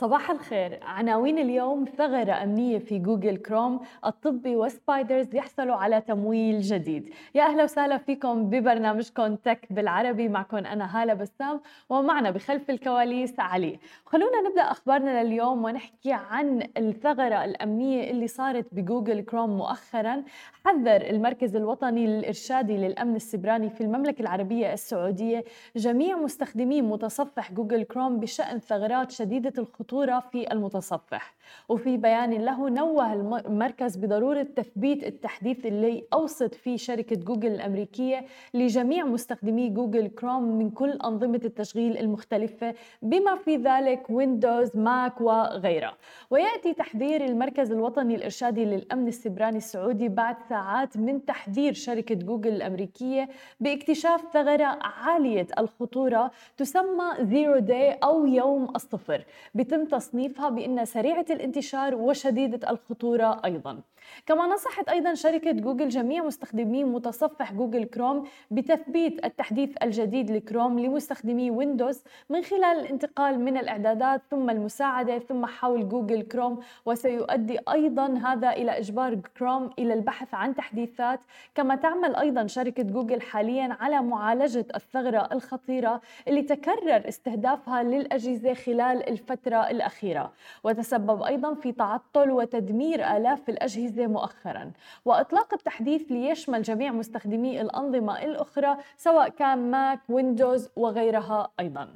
صباح الخير. عناوين اليوم ثغرة أمنية في جوجل كروم. الطبي وسبايدرز يحصلوا على تمويل جديد. يا أهلا وسهلا فيكم ببرنامجكم tech بالعربي. معكم أنا هالة بسام ومعنا بخلف الكواليس علي. خلونا نبدأ أخبارنا لليوم ونحكي عن الثغرة الأمنية اللي صارت بجوجل كروم مؤخرا. حذر المركز الوطني الإرشادي للأمن السبراني في المملكة العربية السعودية جميع مستخدمي متصفح جوجل كروم بشأن ثغرات شديدة الخطورة الخطورة في المتصفح. وفي بيان له نوه المركز بضرورة تثبيت التحديث اللي أوصت فيه شركة جوجل الأمريكية لجميع مستخدمي جوجل كروم من كل أنظمة التشغيل المختلفة بما في ذلك ويندوز ماك وغيرها. ويأتي تحذير المركز الوطني الإرشادي للأمن السبراني السعودي بعد ساعات من تحذير شركة جوجل الأمريكية باكتشاف ثغرة عالية الخطورة تسمى zero day أو يوم الصفر. بيتم تصنيفها بأنها سريعة الانتشار وشديدة الخطورة أيضا. كما نصحت أيضا شركة جوجل جميع مستخدمي متصفح جوجل كروم بتثبيت التحديث الجديد لكروم لمستخدمي ويندوز من خلال الانتقال من الإعدادات ثم المساعدة ثم حول جوجل كروم وسيؤدي أيضا هذا إلى إجبار كروم إلى البحث عن تحديثات. كما تعمل أيضا شركة جوجل حاليا على معالجة الثغرة الخطيرة اللي تكرر استهدافها للأجهزة خلال الفترة الأخيرة. وتسبب أيضا في تعطل وتدمير آلاف الأجهزة مؤخرا. وإطلاق التحديث ليشمل جميع مستخدمي الأنظمة الأخرى سواء كان ماك ويندوز وغيرها أيضا.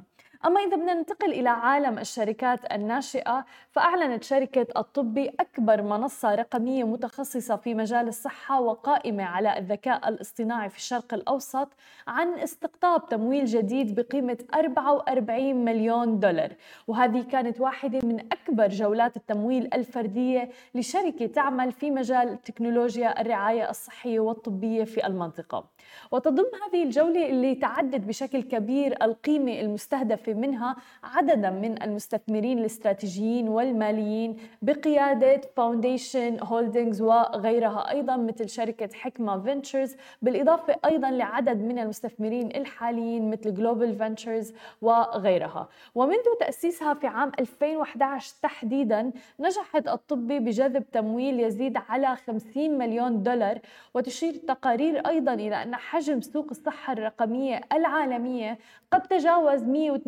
أما إذا بدنا ننتقل إلى عالم الشركات الناشئة فأعلنت شركة الطبي أكبر منصة رقمية متخصصة في مجال الصحة وقائمة على الذكاء الاصطناعي في الشرق الأوسط عن استقطاب تمويل جديد بقيمة 44 مليون دولار. وهذه كانت واحدة من أكبر جولات التمويل الفردية لشركة تعمل في مجال تكنولوجيا الرعاية الصحية والطبية في المنطقة. وتضم هذه الجولة اللي تعدد بشكل كبير القيمة المستهدفة منها عددا من المستثمرين الاستراتيجيين والماليين بقيادة فاونديشن هولدينغز وغيرها. أيضا مثل شركة حكمة فينتشرز بالإضافة أيضا لعدد من المستثمرين الحاليين مثل جلوبال فينتشرز وغيرها. ومنذ تأسيسها في عام 2011 تحديدا نجحت الطبي بجذب تمويل يزيد على 50 مليون دولار وتشير التقارير أيضا إلى أن حجم سوق الصحة الرقمية العالمية قد تجاوز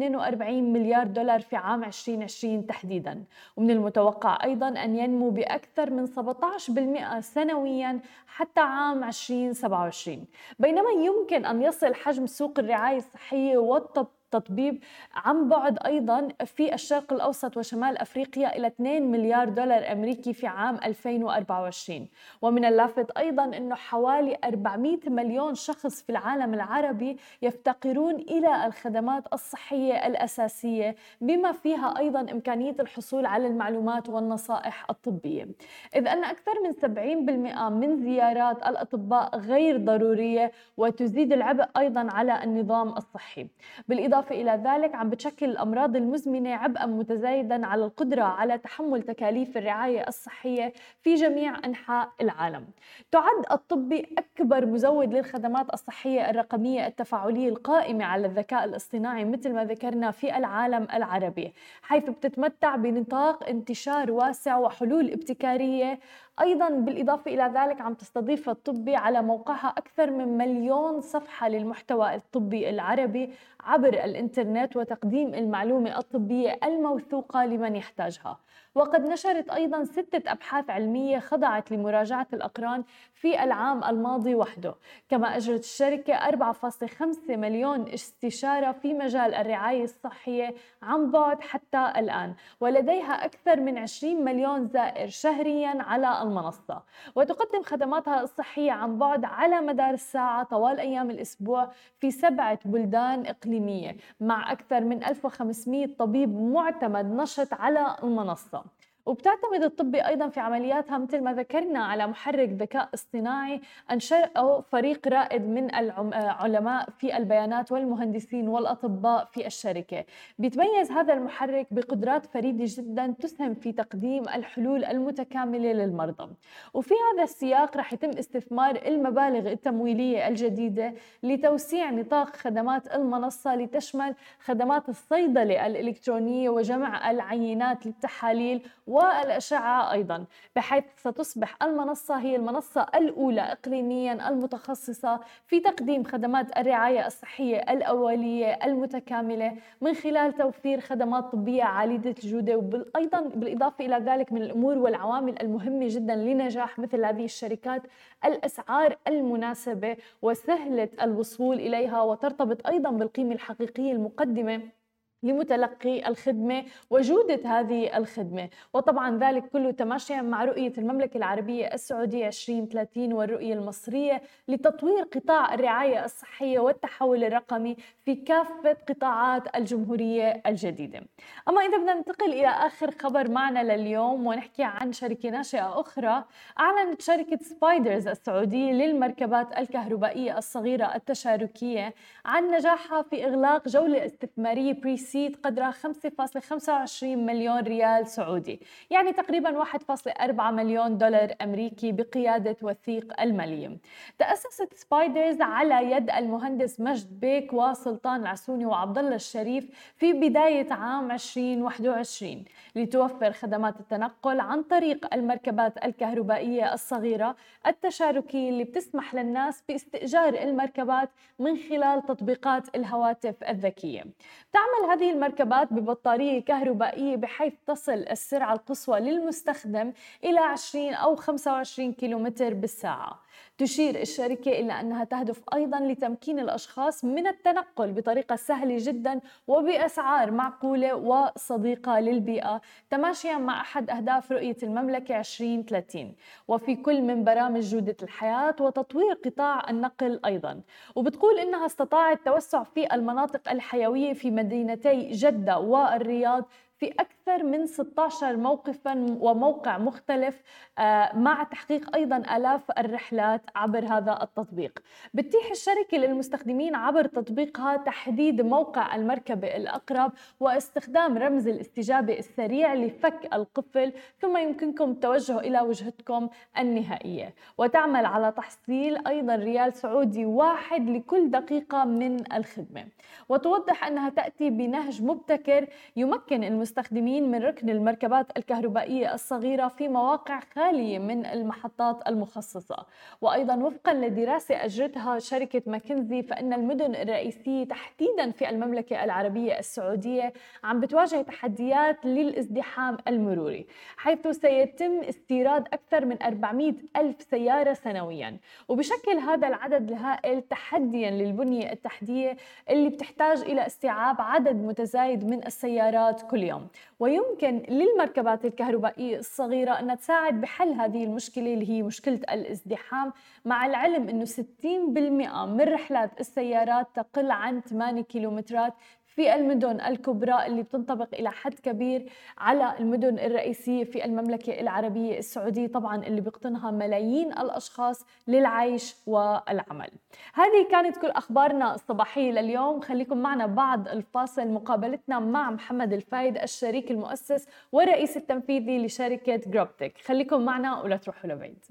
142 مليار دولار في عام 2020 تحديدا. ومن المتوقع أيضا أن ينمو بأكثر من 17% سنويا حتى عام 2027 بينما يمكن أن يصل حجم سوق الرعاية الصحية والطب التطبيب عن بعد أيضا في الشرق الأوسط وشمال أفريقيا إلى 2 مليار دولار أمريكي في عام 2024 ومن اللافت أيضا إنه حوالي 400 مليون شخص في العالم العربي يفتقرون إلى الخدمات الصحية الأساسية بما فيها أيضا إمكانية الحصول على المعلومات والنصائح الطبية. إذ أن أكثر من 70% من زيارات الأطباء غير ضرورية وتزيد العبء أيضا على النظام الصحي. بالإضافة بالإضافة إلى ذلك عم بتشكل الأمراض المزمنة عبئا متزايدا على القدرة على تحمل تكاليف الرعاية الصحية في جميع أنحاء العالم. تعد الطبي أكبر مزود للخدمات الصحية الرقمية التفاعلية القائمة على الذكاء الاصطناعي مثل ما ذكرنا في العالم العربي حيث بتتمتع بنطاق انتشار واسع وحلول ابتكارية أيضا بالإضافة إلى ذلك عم تستضيف الطبي على موقعها أكثر من مليون صفحة للمحتوى الطبي العربي عبر الإنترنت وتقديم المعلومة الطبية الموثوقة لمن يحتاجها. وقد نشرت أيضا ستة أبحاث علمية خضعت لمراجعة الأقران في العام الماضي وحده. كما أجرت الشركة 4.5 مليون استشارة في مجال الرعاية الصحية عن بعد حتى الآن ولديها أكثر من 20 مليون زائر شهريا على المنصة. وتقدم خدماتها الصحية عن بعد على مدار الساعة طوال أيام الأسبوع في سبعة بلدان إقليمية مع أكثر من 1500 طبيب معتمد نشط على المنصة. وبتعتمد الطبي أيضا في عملياتها مثل ما ذكرنا على محرك ذكاء اصطناعي أنشأه فريق رائد من العلماء في البيانات والمهندسين والأطباء في الشركة. بيتميز هذا المحرك بقدرات فريدة جدا تسهم في تقديم الحلول المتكاملة للمرضى. وفي هذا السياق رح يتم استثمار المبالغ التمويلية الجديدة لتوسيع نطاق خدمات المنصة لتشمل خدمات الصيدلة الإلكترونية وجمع العينات للتحاليل والأشعة أيضا بحيث ستصبح المنصة هي المنصة الأولى إقليميا المتخصصة في تقديم خدمات الرعاية الصحية الأولية المتكاملة من خلال توفير خدمات طبية عالية الجودة وأيضا بالإضافة إلى ذلك من الأمور والعوامل المهمة جدا لنجاح مثل هذه الشركات الأسعار المناسبة وسهلة الوصول إليها وترتبط أيضا بالقيمة الحقيقية المقدمة لمتلقي الخدمة وجودة هذه الخدمة. وطبعا ذلك كله تماشيا مع رؤية المملكة العربية السعودية 2030 والرؤية المصرية لتطوير قطاع الرعاية الصحية والتحول الرقمي في كافة قطاعات الجمهورية الجديدة. أما إذا بدنا ننتقل إلى آخر خبر معنا لليوم ونحكي عن شركة ناشئة أخرى أعلنت شركة سبايدرز السعودية للمركبات الكهربائية الصغيرة التشاركية عن نجاحها في إغلاق جولة استثمارية pre-seed قدرها 5.25 مليون ريال سعودي يعني تقريبا 1.4 مليون دولار أمريكي بقيادة وثيق المالية تأسست سبايدرز على يد المهندس مجد بيك وسلطان العسوني وعبد الله الشريف في بداية عام 2021 لتوفر خدمات التنقل عن طريق المركبات الكهربائية الصغيرة التشاركية اللي بتسمح للناس باستئجار المركبات من خلال تطبيقات الهواتف الذكية. تعمل هذه المركبات ببطارية كهربائية بحيث تصل السرعة القصوى للمستخدم إلى 20 أو 25 كيلومتر بالساعة. تشير الشركة إلى أنها تهدف أيضا لتمكين الأشخاص من التنقل بطريقة سهلة جدا وبأسعار معقولة وصديقة للبيئة. تماشيا مع أحد أهداف رؤية المملكة 2030 وفي كل من برامج جودة الحياة وتطوير قطاع النقل أيضا. وبتقول إنها استطاعت توسع في المناطق الحيوية في مدينتي جدة والرياض في أكثر من 16 موقفا وموقع مختلف آه، مع تحقيق أيضا آلاف الرحلات عبر هذا التطبيق. بتتيح الشركة للمستخدمين عبر تطبيقها تحديد موقع المركبة الأقرب واستخدام رمز الاستجابة السريع لفك القفل ثم يمكنكم التوجه إلى وجهتكم النهائية. وتعمل على تحصيل أيضا ريال سعودي واحد لكل دقيقة من الخدمة. وتوضح أنها تأتي بنهج مبتكر يمكن المستخدمين المستخدمين من ركن المركبات الكهربائية الصغيرة في مواقع خالية من المحطات المخصصة. وأيضا وفقا لدراسة أجرتها شركة ماكنزي فإن المدن الرئيسية تحديدا في المملكة العربية السعودية عم بتواجه تحديات للازدحام المروري حيث سيتم استيراد أكثر من 400 ألف سيارة سنويا. وبشكل هذا العدد الهائل تحديا للبنية التحتية اللي بتحتاج إلى استيعاب عدد متزايد من السيارات كل يوم. اليوم. ويمكن للمركبات الكهربائية الصغيرة أن تساعد بحل هذه المشكلة اللي هي مشكلة الازدحام مع العلم أنه 60% من رحلات السيارات تقل عن 8 كيلومترات في المدن الكبرى اللي بتنطبق إلى حد كبير على المدن الرئيسية في المملكة العربية السعودية طبعا اللي بيقطنها ملايين الأشخاص للعيش والعمل. هذه كانت كل أخبارنا الصباحية لليوم. خليكم معنا بعد الفاصل. مقابلتنا مع محمد الفايد الشريك المؤسس والرئيس التنفيذي لشركة جروبتك خليكم معنا ولا تروحوا لبعيد.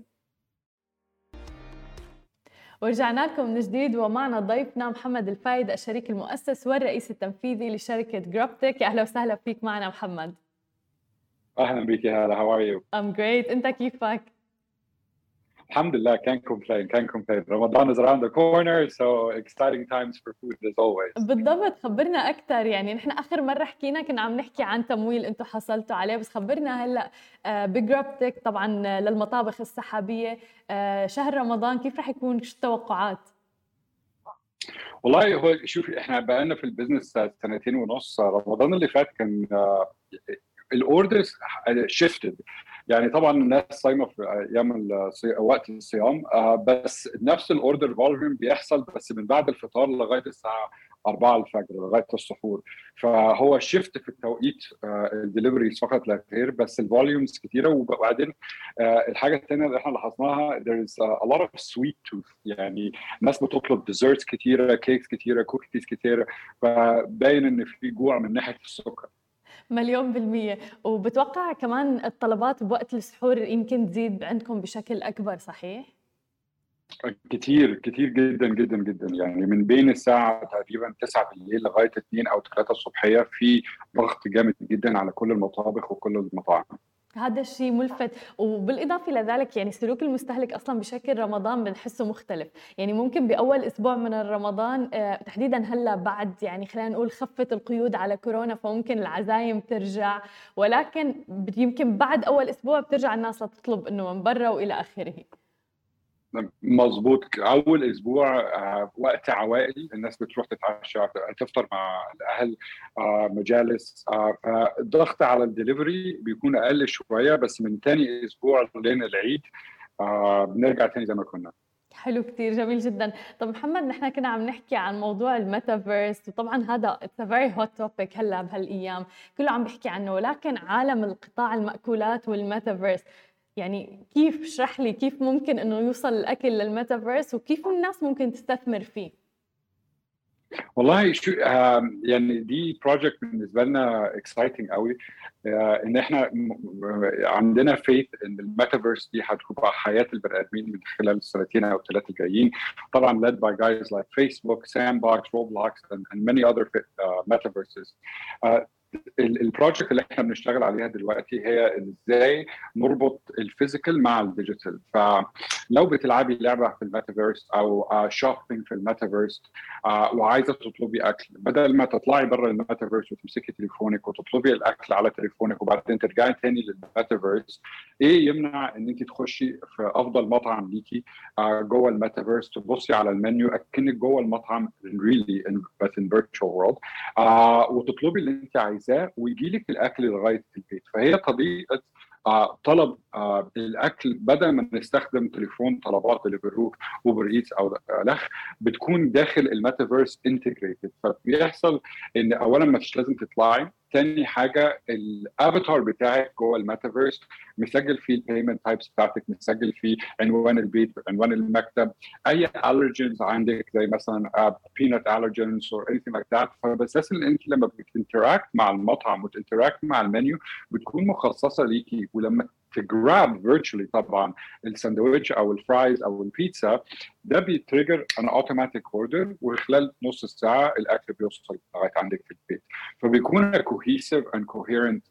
ورجعنا لكم من جديد ومعنا ضيفنا محمد الفايد الشريك المؤسس والرئيس التنفيذي لشركة جروبتك يا أهلا وسهلا فيك معنا محمد. أهلا بك يا هلا you I'm great أنت كيفك؟ الحمد لله can't complain can't complain. Ramadan is around the corner so exciting times for food as always. بالضبط خبرنا أكثر يعني نحن آخر مرة حكينا كنا عم نحكي عن تمويل أنتم حصلتوا عليه بس خبرنا هلأ آه، بجروبتك طبعا للمطابخ السحابية. آه، شهر رمضان كيف رح يكون؟ شو التوقعات؟ والله هو شوفي إحنا بقالنا في البزنس سنتين ونص. رمضان اللي فات كان ال orders shifted يعني طبعا الناس صايمة في أيام وقت الصيام آه، بس نفس ال order volume بيحصل بس من بعد الفطار لغاية الساعة 4 الفجر لغاية السحور. فهو shift في التوقيت ال deliveries فقط لا غير بس ال volumes كتيرة. وبعدين الحاجة الثانية اللي إحنا لاحظناها there is a lot of sweet tooth. يعني الناس بتطلب desserts كتيرة cakes كتيرة كوكيز كتيرة فباين إن في جوع من ناحية السكر. مليون بالمية. وبتوقع كمان الطلبات بوقت السحور يمكن تزيد عندكم بشكل أكبر صحيح؟ كتير كتير جدا جدا جدا. يعني من بين الساعة تقريبا 9 بالليل لغاية 2 أو 3 الصبحية في ضغط جامد جدا على كل المطابخ وكل المطاعم. هذا الشيء ملفت. وبالإضافة لذلك يعني سلوك المستهلك أصلا بشكل رمضان بنحسه مختلف. يعني ممكن بأول أسبوع من رمضان آه، تحديدا هلأ بعد يعني خلينا نقول خفت القيود على كورونا فممكن العزايم ترجع. ولكن يمكن بعد أول أسبوع بترجع الناس لتطلب إنه من برا وإلى آخره. مظبوط. أول أسبوع آه، وقت عوائل الناس بتروح تتعشى تفطر مع الأهل آه، مجالس آه، فالضغط على الدليفري بيكون أقل شوية بس من ثاني أسبوع لين العيد بنرجع ثاني زي ما كنا. حلو كثير جميل جدا. طب محمد نحن كنا عم نحكي عن موضوع الميتافيرس وطبعا هذا it's very hot topic هلأ بهالأيام. كله عم بيحكي عنه ولكن عالم القطاع المأكولات والميتافيرس يعني كيف اشرح لي كيف ممكن إنه يوصل الأكل للميتافيرس وكيف الناس ممكن تستثمر فيه؟ والله شو يعني دي project بالنسبة لنا exciting قوي. آه، إن إحنا عندنا faith إن الميتافيرس دي هتبقى حياة البني آدمين من خلال السنتين أو الثلاثة الجايين. طبعا led by guys like Facebook, Sandbox, Roblox and, and many other uh, metaverses. Uh, ال project اللي إحنا بنشتغل عليها دلوقتي هي إزاي نربط ال physical مع ال digital فلو بتلعبي لعبة في الميتافيرس أو shopping في الميتافيرس وعايزة تطلبي أكل بدل ما تطلعي بره الميتافيرس وتمسكي تليفونك وتطلبي الأكل على تليفونك وبعدين ترجعي تاني للميتافيرس إيه يمنع إن انت تخشي في أفضل مطعم ليكي جوه الميتافيرس تبصي على المنيو أكنك جوه المطعم really بس in virtual world وتطلبي اللي انت عايزاه. عايزاه ويجي لك الأكل لغاية البيت. فهي طريقه آه، طلب آه، الأكل بدل ما نستخدم تليفون طلبات اللي Uber Eats أو إلخ بتكون داخل الميتافيرس integrated فبيحصل إن اولا مش لازم تطلعي تاني حاجة الافاتار بتاعك جوه الميتافيرس مسجل فيه ال payment types بتاعتك مسجل فيه عنوان البيت عنوان المكتب أي allergens عندك زي مثلا peanut allergens anything like that. فبس إن أنت لما بت interact مع المطعم وت interact مع المنيو بتكون مخصصة ليكي ولما ت grab virtually طبعا الساندويتش أو ال fries أو البيتزا ده بي trigger an automatic order وخلال نص ساعة الأكل بيوصل لغاية عندك في البيت. فبيكون cohesive and coherent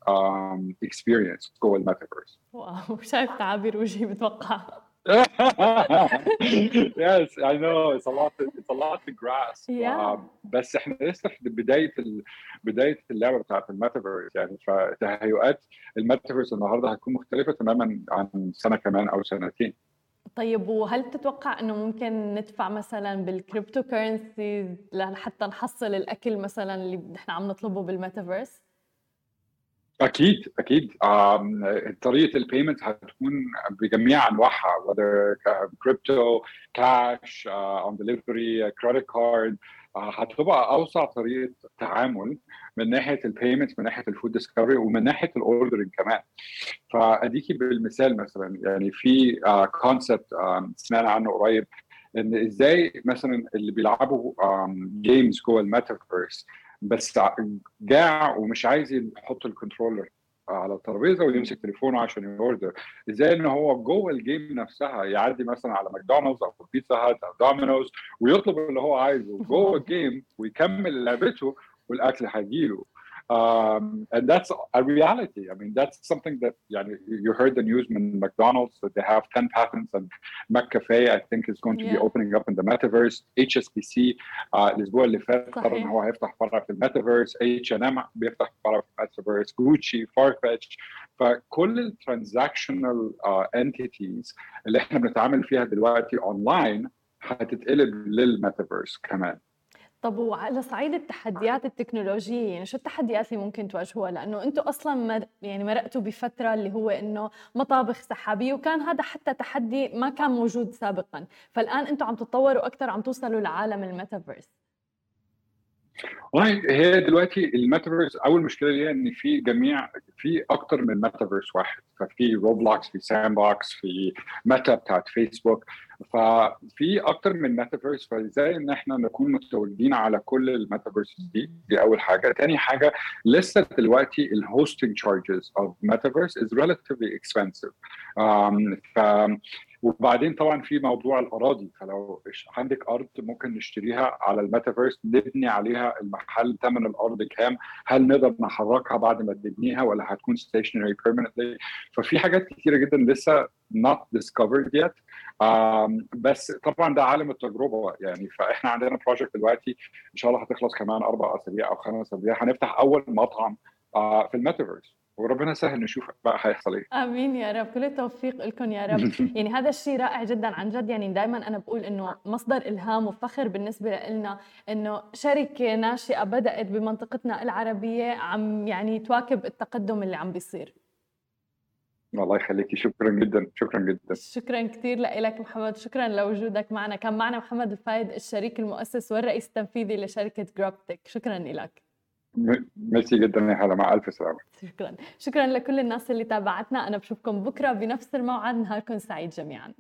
experience جوه الميتافيرس. wow شايف تعابير وجهي بتوقع. yes, I know it's a lot. It's a lot to grasp. Yeah. Um, بس إحنا لسه في بداية ال... بداية اللعبة بتاعت الميتافيرس يعني فتهيؤات الميتافيرس النهارده هتكون مختلفة تماما عن سنة كمان أو سنتين. طيب وهل تتوقع إنه ممكن ندفع مثلا بال cryptocurrency لحتى نحصل الأكل مثلا اللي نحن عم نطلبه بالميتافيرس؟ أكيد أكيد. طريقة ال payment هتكون بجميع أنواعها whether crypto cash on delivery credit card هتبقى أوسع طريقة تعامل من ناحية ال payment من ناحية ال food discovery ومن ناحية ال ordering كمان. فأديكي بالمثال مثلا يعني في concept سمعنا عنه قريب إن إزاي مثلا اللي بيلعبوا games جوه الميتافيرس بس جاع ومش عايز يحط ال controller على الترابيزة ويمسك تليفونه عشان ي order. إزاي إن هو جوه ال game نفسها يعدي مثلا على ماكدونالدز أو بيتزا هات أو دومينوز ويطلب اللي هو عايزه جوه ال game ويكمل لعبته والأكل هيجيله. Um, and that's a reality. I mean, that's something that يعني, you heard the news from McDonald's that they have 10 patents and McCafe I think is going to yeah. be opening up in the metaverse. HSBC uh, الأسبوع اللي فات قرر إن هو هيفتح فرع في الميتافيرس H&M بيفتح فرع في الميتافيرس Gucci Farfetch فكل الترانزاكشنال entities اللي احنا بنتعامل فيها دلوقتي اونلاين هتتقلب للميتافيرس كمان طب وعلى صعيد التحديات التكنولوجية يعني شو التحديات اللي ممكن تواجهوها؟ لأنه أنتم أصلا مر يعني مرقتوا بفترة اللي هو إنه مطابخ سحابية وكان هذا حتى تحدي ما كان موجود سابقا. فالآن أنتم عم تتطوروا أكثر عم توصلوا لعالم الميتافيرس. والله هي دلوقتي الميتافيرس أول مشكلة ليها إن في جميع في أكتر من ميتافيرس واحد. ففي روبلوكس في ساند بوكس في ميتا بتاعت فيسبوك ففي أكتر من ميتافيرس فإزاي إن إحنا نكون متواجدين على كل الميتافيرس دي؟ دي أول حاجة. تاني حاجة لسه دلوقتي ال hosting charges of metaverse is relatively expensive ف وبعدين طبعا في موضوع الأراضي فلو عندك أرض ممكن نشتريها على الميتافيرس نبني عليها المحل ثمن الأرض كام هل نقدر نحركها بعد ما تبنيها ولا هتكون stationary permanently ففي حاجات كتيرة جدا لسه not discovered yet. بس طبعا ده عالم التجربة يعني فإحنا عندنا project دلوقتي إن شاء الله هتخلص كمان أربع أسابيع أو خمس أسابيع هنفتح أول مطعم uh, في الميتافيرس. وربنا سهل نشوف بقى هيحصل إيه. آمين يا رب. كل التوفيق لكم يا رب. يعني هذا الشيء رائع جدا عن جد. يعني دائما أنا بقول إنه مصدر إلهام وفخر بالنسبة لنا إنه شركة ناشئة بدأت بمنطقتنا العربية عم يعني تواكب التقدم اللي عم بيصير. الله يخليكي. شكرا جدا. شكرا جدا. شكرا كثير لك محمد. شكرا لوجودك معنا. كان معنا محمد الفايد الشريك المؤسس والرئيس التنفيذي لشركة جروبتك شكرا لك ميرسي جدا يا هلا مع ألف سلامة. شكرا. شكرا لكل الناس اللي تابعتنا. أنا بشوفكم بكرة بنفس الموعد. نهاركم سعيد جميعا.